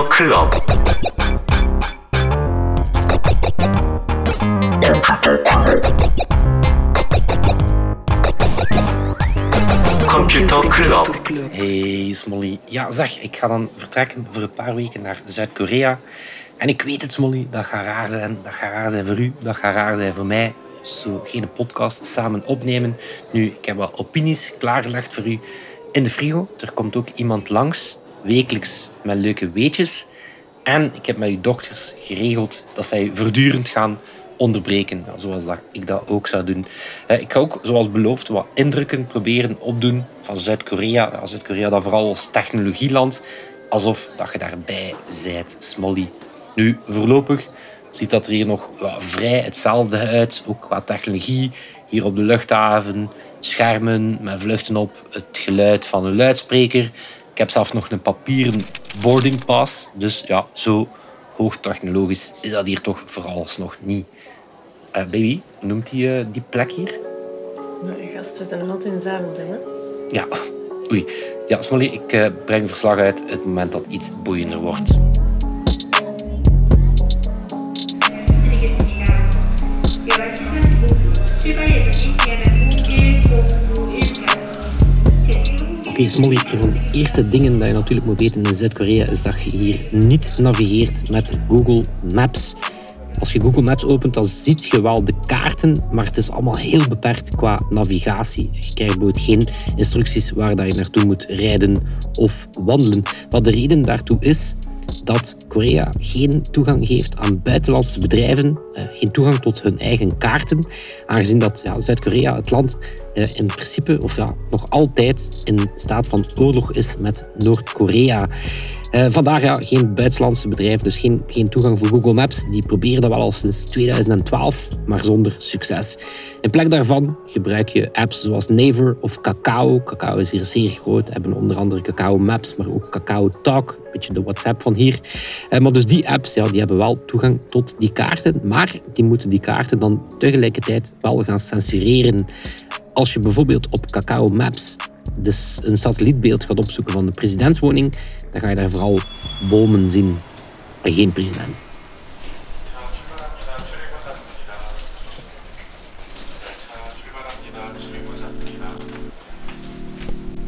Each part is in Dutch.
Radio Club. Computer Club. Hey Smolly. Ja, zeg, ik ga dan vertrekken voor een paar weken naar Zuid-Korea. En ik weet het, Smolly, dat gaat raar zijn. Dat gaat raar zijn voor u, dat gaat raar zijn voor mij. Zo geen podcast samen opnemen. Nu, ik heb wel opinies klaargelegd voor u in de frigo. Er komt ook iemand langs wekelijks met leuke weetjes. En ik heb met uw dochters geregeld dat zij voortdurend gaan onderbreken, zoals dat ik dat ook zou doen. Eh, Ik ga ook, zoals beloofd, wat indrukken proberen opdoen van Zuid-Korea. Zuid-Korea dat vooral als technologieland, alsof dat je daarbij zijt, Smolly. Nu, voorlopig ziet dat er hier nog vrij hetzelfde uit, ook qua technologie. Hier op de luchthaven, schermen met vluchten op, het geluid van een luidspreker. Ik heb zelf nog een papieren boarding pass, dus ja, zo hoogtechnologisch is dat hier toch vooralsnog niet. Eh, baby, noemt die, eh, die plek hier? Nee, gast, we zijn nog altijd in Zaventem, hè? Ja, oei. Ja, Smolly, ik eh, breng verslag uit het moment dat iets boeiender wordt.11 een van de eerste dingen dat je natuurlijk moet weten in Zuid-Korea is dat je hier niet navigeert met Google Maps. Als je Google Maps opent, dan ziet je wel de kaarten, maar het is allemaal heel beperkt qua navigatie. Je krijgt bijvoorbeeld geen instructies waar dat je naartoe moet rijden of wandelen. Wat de reden daartoe is, dat Korea geen toegang geeft aan buitenlandse bedrijven, eh, geen toegang tot hun eigen kaarten, aangezien dat ja, Zuid-Korea het land eh, in principe, of ja, nog altijd in staat van oorlog is met Noord-Korea. Eh, vandaar ja, geen buitenlandse bedrijven, dus geen, geen toegang voor Google Maps. Die proberen dat wel al sinds 2012, maar zonder succes. In plek daarvan gebruik je apps zoals Naver of Kakao. Kakao is hier zeer groot, hebben onder andere Kakao Maps, maar ook Kakao Talk, een beetje de WhatsApp van hier. Eh, maar dus die apps ja, die hebben wel toegang tot die kaarten, maar die moeten die kaarten dan tegelijkertijd wel gaan censureren. Als je bijvoorbeeld op Kakao Maps dus een satellietbeeld gaat opzoeken van de presidentswoning, dan ga je daar vooral bomen zien en geen president.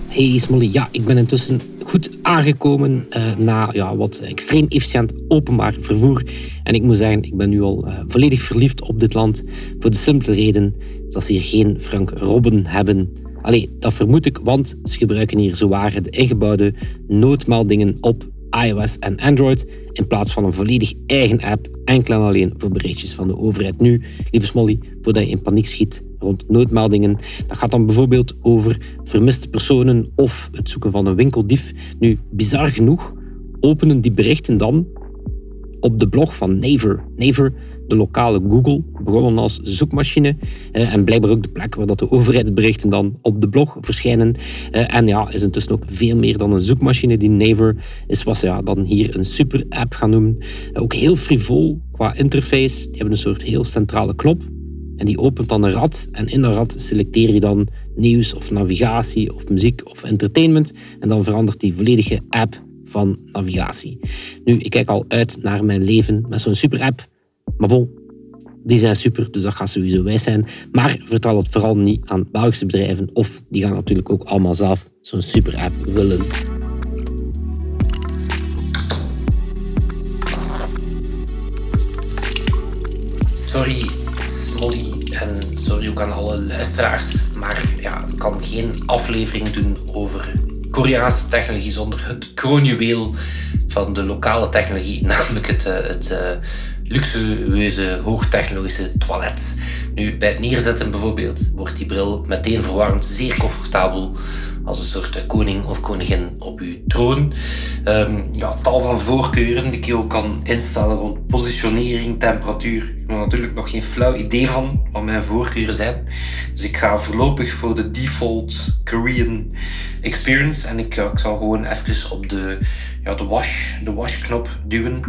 Hey Smolly, ja, ik ben intussen goed aangekomen eh, na ja, wat extreem efficiënt openbaar vervoer. En ik moet zeggen, ik ben nu al eh, volledig verliefd op dit land. Voor de simpele reden dat ze hier geen Frank Robben hebben. Allee, dat vermoed ik, want ze gebruiken hier zowaar de ingebouwde noodmeldingen op iOS en Android in plaats van een volledig eigen app, enkel en alleen voor berichtjes van de overheid. Nu, lieve Smolly, voordat je in paniek schiet rond noodmeldingen, dat gaat dan bijvoorbeeld over vermiste personen of het zoeken van een winkeldief. Nu, bizar genoeg, openen die berichten dan op de blog van Naver. Naver, de lokale Google, begonnen als zoekmachine eh, en blijkbaar ook de plek waar dat de overheidsberichten dan op de blog verschijnen. Eh, en ja, is intussen ook veel meer dan een zoekmachine. Die Naver is wat ze ja, dan hier een super app gaan noemen. Eh, ook heel frivol qua interface. Die hebben een soort heel centrale knop. En die opent dan een rad en in dat rad selecteer je dan nieuws of navigatie of muziek of entertainment. En dan verandert die volledige app van navigatie. Nu, ik kijk al uit naar mijn leven met zo'n super app. Maar bon, die zijn super, dus dat gaat sowieso wijs zijn. Maar vertel het vooral niet aan Belgische bedrijven of die gaan natuurlijk ook allemaal zelf zo'n super app willen. Sorry, Molly, en sorry ook aan alle luisteraars, maar ja, ik kan geen aflevering doen over Koreaanse technologie zonder het kroonjuweel van de lokale technologie, namelijk het, eh, het eh, luxueuze, hoogtechnologische toilet. Nu, bij het neerzetten bijvoorbeeld wordt die bril meteen verwarmd, zeer comfortabel, als een soort koning of koningin op uw troon. Ehm, ja, tal van voorkeuren die ik ook kan instellen rond positionering, temperatuur. Ik heb natuurlijk nog geen flauw idee van wat mijn voorkeuren zijn. Dus ik ga voorlopig voor de default Korean experience. En ik, ik zal gewoon even op de, ja, de, wash, de washknop duwen.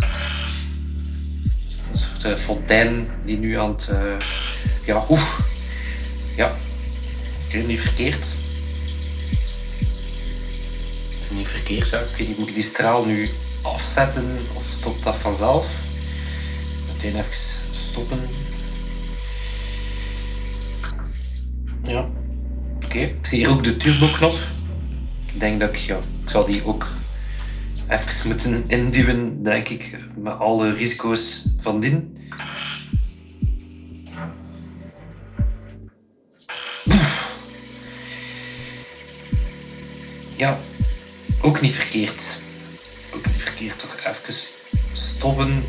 Eh, fontein die nu aan het... eh, ja, oeh. Ja. Ik weet niet verkeerd. Niet verkeerd, ja. Ik weet niet, moet ik die straal nu afzetten of stopt dat vanzelf? Meteen even stoppen. Ja. Oké, ik zie hier ook de turbo-knop. Ik denk dat ik, ja, ik zal die ook even moeten induwen, denk ik, met alle risico's van dien. Ja, ook niet verkeerd. Ook niet verkeerd, toch even stoppen.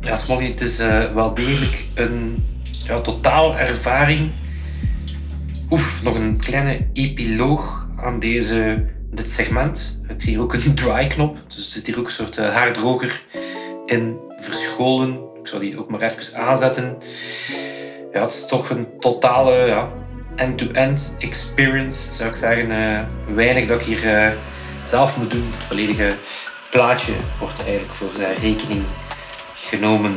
Ja, het is uh, wel degelijk een ja, totaal ervaring. Oef, nog een kleine epiloog aan deze, dit segment. Ik zie hier ook een dry-knop, dus er zit hier ook een soort uh, haardroger in verscholen. Ik zal die ook maar even aanzetten. Ja, het is toch een totale ja, end-to-end experience, zou ik zeggen. Uh, weinig dat ik hier uh, zelf moet doen. Het volledige plaatje wordt eigenlijk voor zijn rekening genomen.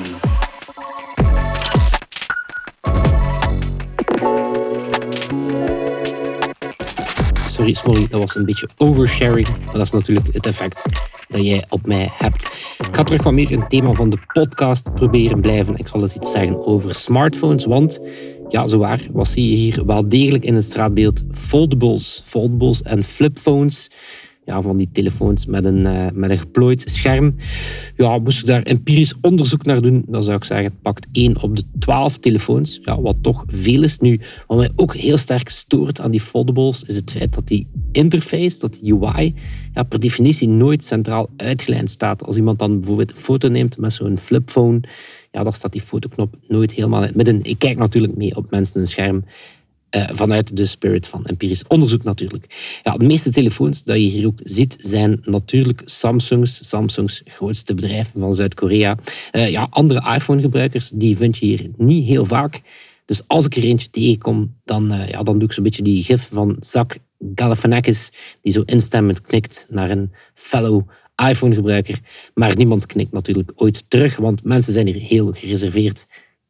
Sorry Smolly, dat was een beetje oversharing, maar dat is natuurlijk het effect dat jij op mij hebt. Ik ga terug wat meer het thema van de podcast proberen blijven. Ik zal eens iets zeggen over smartphones, want ja, zowaar, wat zie je hier wel degelijk in het straatbeeld? Foldables, foldables en flipphones ja, van die telefoons met een, uh, met een geplooid scherm. Ja, moest ik daar empirisch onderzoek naar doen, dan zou ik zeggen, het pakt 1 op de 12 telefoons. Ja, wat toch veel is. Nu, wat mij ook heel sterk stoort aan die foldables, is het feit dat die interface, dat UI, ja, per definitie nooit centraal uitgelijnd staat. Als iemand dan bijvoorbeeld een foto neemt met zo'n flipphone, ja, dan staat die fotoknop nooit helemaal in het midden. Ik kijk natuurlijk mee op mensen een scherm uh, vanuit de spirit van empirisch onderzoek natuurlijk. Ja, de meeste telefoons dat je hier ook ziet zijn natuurlijk Samsungs, Samsungs grootste bedrijf van Zuid-Korea. Uh, ja, andere iPhone-gebruikers die vind je hier niet heel vaak. Dus als ik er eentje tegenkom, dan, uh, ja, dan doe ik zo'n beetje die gif van Zak Galifianakis, die zo instemmend knikt naar een fellow iPhone-gebruiker. Maar niemand knikt natuurlijk ooit terug, want mensen zijn hier heel gereserveerd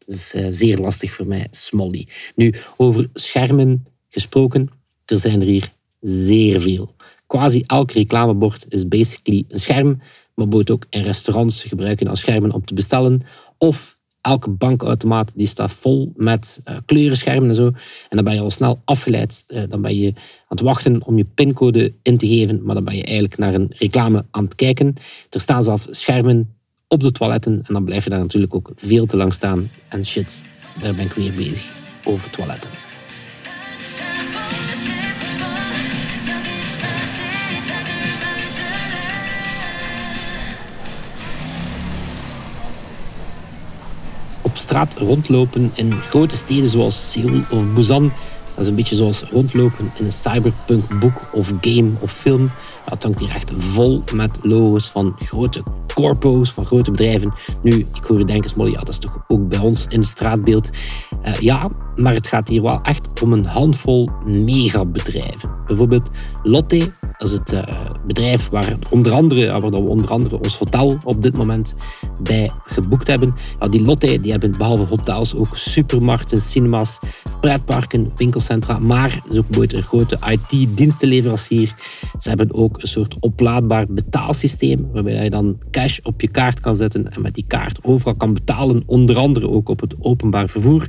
het is uh, zeer lastig voor mij, Smolly. Nu, over schermen gesproken, er zijn er hier zeer veel. Quasi elk reclamebord is basically een scherm, maar bijvoorbeeld ook in restaurants gebruiken als schermen om te bestellen. Of elke bankautomaat die staat vol met uh, kleurenschermen en zo. En dan ben je al snel afgeleid. Uh, dan ben je aan het wachten om je pincode in te geven, maar dan ben je eigenlijk naar een reclame aan het kijken. Er staan zelfs schermen op de toiletten. En dan blijf je daar natuurlijk ook veel te lang staan. En shit, daar ben ik weer bezig over toiletten. Straat rondlopen in grote steden zoals Seoul of Busan dat is een beetje zoals rondlopen in een cyberpunk boek of game of film. Het hangt hier echt vol met logo's van grote corpo's, van grote bedrijven. Nu, ik hoor je denken, Smolly, ja, dat is toch ook bij ons in het straatbeeld. Uh, ja, maar het gaat hier wel echt om een handvol megabedrijven. Bijvoorbeeld Lotte, dat is het uh, bedrijf waar, onder andere, waar we onder andere ons hotel op dit moment bij geboekt hebben. Ja, die Lotte die hebben behalve hotels ook supermarkten, cinema's, pretparken, winkelcentra, maar is ook bijvoorbeeld een grote IT-dienstenleverancier. Ze hebben ook een soort oplaadbaar betaalsysteem, waarbij je dan cash op je kaart kan zetten en met die kaart overal kan betalen, onder andere ook op het openbaar vervoer.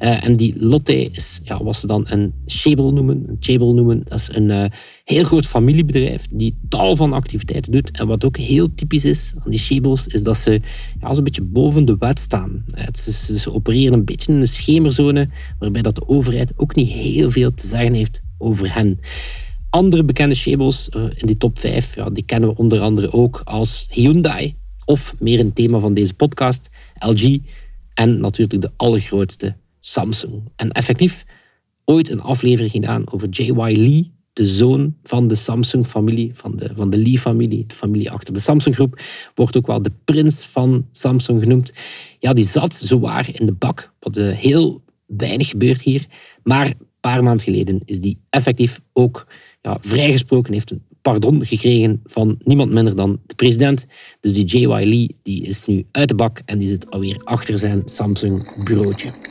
Uh, en die Lotte is ja, wat ze dan een Chable noemen. Een Chable noemen, dat is een uh, heel groot familiebedrijf die tal van activiteiten doet. En wat ook heel typisch is aan die Chables, is dat ze ja, een beetje boven de wet staan. Ze, ze opereren een beetje in een schemerzone waarbij dat de overheid ook niet heel veel te zeggen heeft over hen. Andere bekende Chables uh, in die top 5, ja, die kennen we onder andere ook als Hyundai, of meer een thema van deze podcast, LG, en natuurlijk de allergrootste Samsung. En effectief ooit een aflevering gedaan over J.Y. Lee, de zoon van de Samsung-familie, van de, van de Lee-familie, de familie achter de Samsung-groep, wordt ook wel de prins van Samsung genoemd. Ja, die zat zowaar in de bak, wat uh, heel weinig gebeurt hier. Maar een paar maanden geleden is die effectief ook ja, vrijgesproken, heeft een pardon gekregen van niemand minder dan de president. Dus die J.Y. Lee die is nu uit de bak en die zit alweer achter zijn Samsung-bureautje.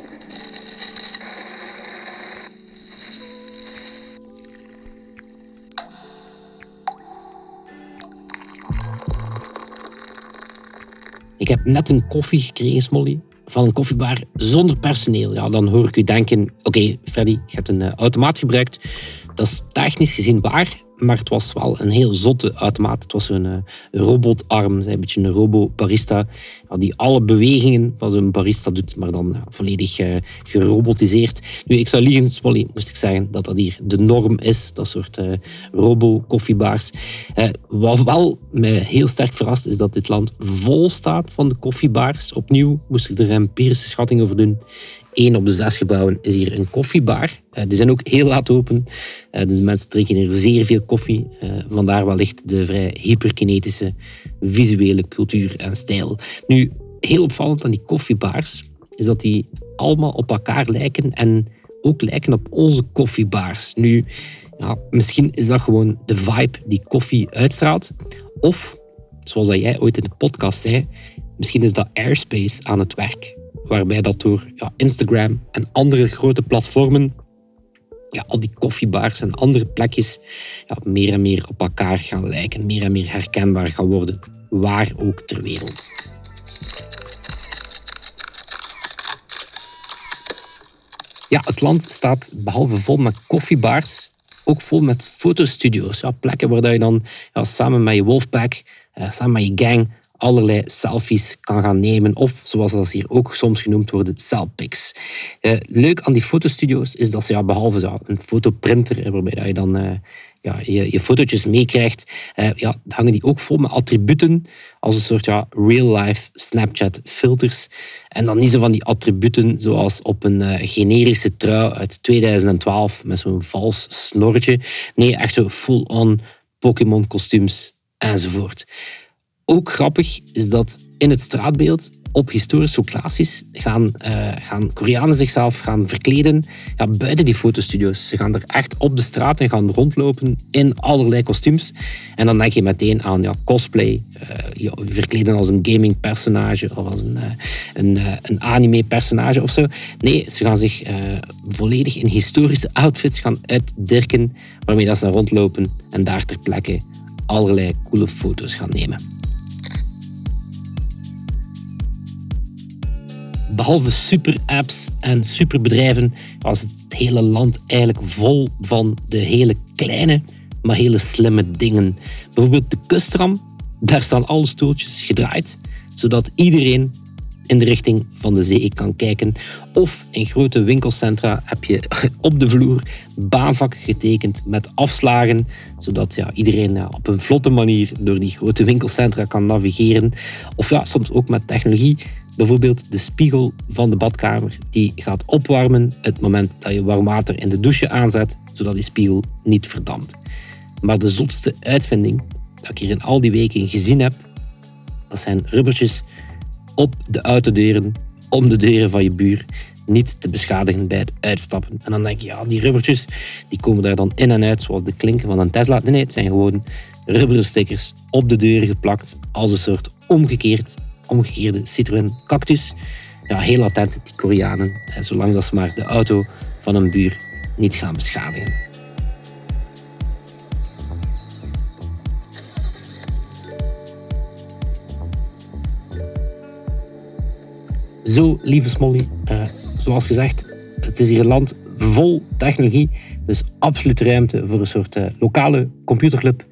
Heb net een koffie gekregen, Smolly, van een koffiebar zonder personeel. Ja, dan hoor ik u denken, oké, Freddy, je hebt een uh, automaat gebruikt. Dat is technisch gezien waar, maar het was wel een heel zotte automaat. Het was een uh, robotarm, een beetje een robo-barista, die alle bewegingen van zo'n barista doet, maar dan volledig uh, gerobotiseerd. Nu, ik zou liegen, Smolly, moest ik zeggen dat dat hier de norm is, dat soort uh, robo-koffiebaars. wat wel mij heel sterk verrast, is dat dit land vol staat van de koffiebaars. Opnieuw moest ik er empirische schatting over doen. Eén op de zes gebouwen is hier een koffiebar. Uh, die zijn ook heel laat open. Uh, dus mensen drinken hier zeer veel koffie. Uh, vandaar wellicht de vrij hyperkinetische visuele cultuur en stijl. Nu, heel opvallend aan die koffiebars is dat die allemaal op elkaar lijken en ook lijken op onze koffiebars. Nu, ja, misschien is dat gewoon de vibe die koffie uitstraalt. Of, zoals dat jij ooit in de podcast zei, misschien is dat airspace aan het werk waarbij dat door ja, Instagram en andere grote platformen ja, al die koffiebars en andere plekjes ja, meer en meer op elkaar gaan lijken, meer en meer herkenbaar gaan worden, waar ook ter wereld. Ja, het land staat behalve vol met koffiebars, ook vol met fotostudio's. Ja, plekken waar je dan ja, samen met je wolfpack, eh, samen met je gang, allerlei selfies kan gaan nemen. Of, zoals dat hier ook soms genoemd wordt, selpics. Uh, leuk aan die fotostudio's is dat ze ja, behalve zo, een fotoprinter, waarbij je dan uh, ja, je, je fotootjes meekrijgt, uh, ja, hangen die ook vol met attributen als een soort ja, real-life Snapchat filters. En dan niet zo van die attributen zoals op een generische trui uit 2012 met zo'n vals snorretje. Nee, echt zo full-on Pokémon kostuums enzovoort. Ook grappig is dat in het straatbeeld op historische locaties gaan, uh, gaan Koreanen zichzelf gaan verkleden ja, buiten die fotostudio's. Ze gaan er echt op de straat en gaan rondlopen in allerlei kostuums. En dan denk je meteen aan ja, cosplay, uh, verkleden als een gaming personage of als een, uh, een, een anime personage of zo. Nee, ze gaan zich volledig in historische outfits gaan uitdirken waarmee dat ze rondlopen en daar ter plekke allerlei coole foto's gaan nemen. Behalve super-apps en superbedrijven was het hele land eigenlijk vol van de hele kleine, maar hele slimme dingen. Bijvoorbeeld de kustram, daar staan alle stoeltjes gedraaid, zodat iedereen in de richting van de zee kan kijken. Of in grote winkelcentra heb je op de vloer baanvakken getekend met afslagen, zodat ja, iedereen ja, op een vlotte manier door die grote winkelcentra kan navigeren. Of ja, soms ook met technologie Bijvoorbeeld de spiegel van de badkamer die gaat opwarmen het moment dat je warm water in de douche aanzet, zodat die spiegel niet verdampt. Maar de zotste uitvinding dat ik hier in al die weken gezien heb, dat zijn rubbertjes op de autodeuren, om de deuren van je buur niet te beschadigen bij het uitstappen. En dan denk je, ja, die rubbertjes die komen daar dan in en uit, zoals de klinken van een Tesla. Nee, nee het zijn gewoon rubberen stickers op de deuren geplakt als een soort omgekeerd omgekeerde Citroën Cactus. Ja, heel attent, die Koreanen. Zolang dat ze maar de auto van een buur niet gaan beschadigen. Zo, lieve Smolly, uh, zoals gezegd, het is hier een land vol technologie. Dus absoluut ruimte voor een soort uh, lokale computerclub.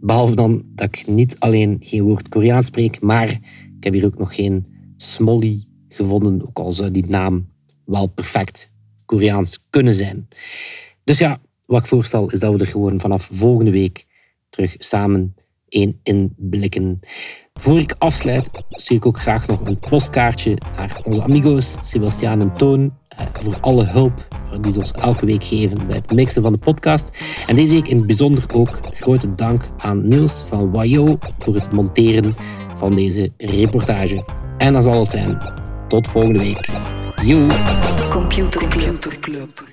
Behalve dan dat ik niet alleen geen woord Koreaans spreek, maar heb hier ook nog geen Smolly gevonden, ook al zou die naam wel perfect Koreaans kunnen zijn. Dus ja, wat ik voorstel is dat we er gewoon vanaf volgende week terug samen één inblikken. Voor ik afsluit, stuur ik ook graag nog een postkaartje naar onze amigo's Sebastiaan en Toon eh, voor alle hulp die ze ons elke week geven bij het mixen van de podcast. En deze week in het bijzonder ook grote dank aan Niels van Wayo voor het monteren van deze reportage. En dat zal het zijn. Tot volgende week. Computer Club.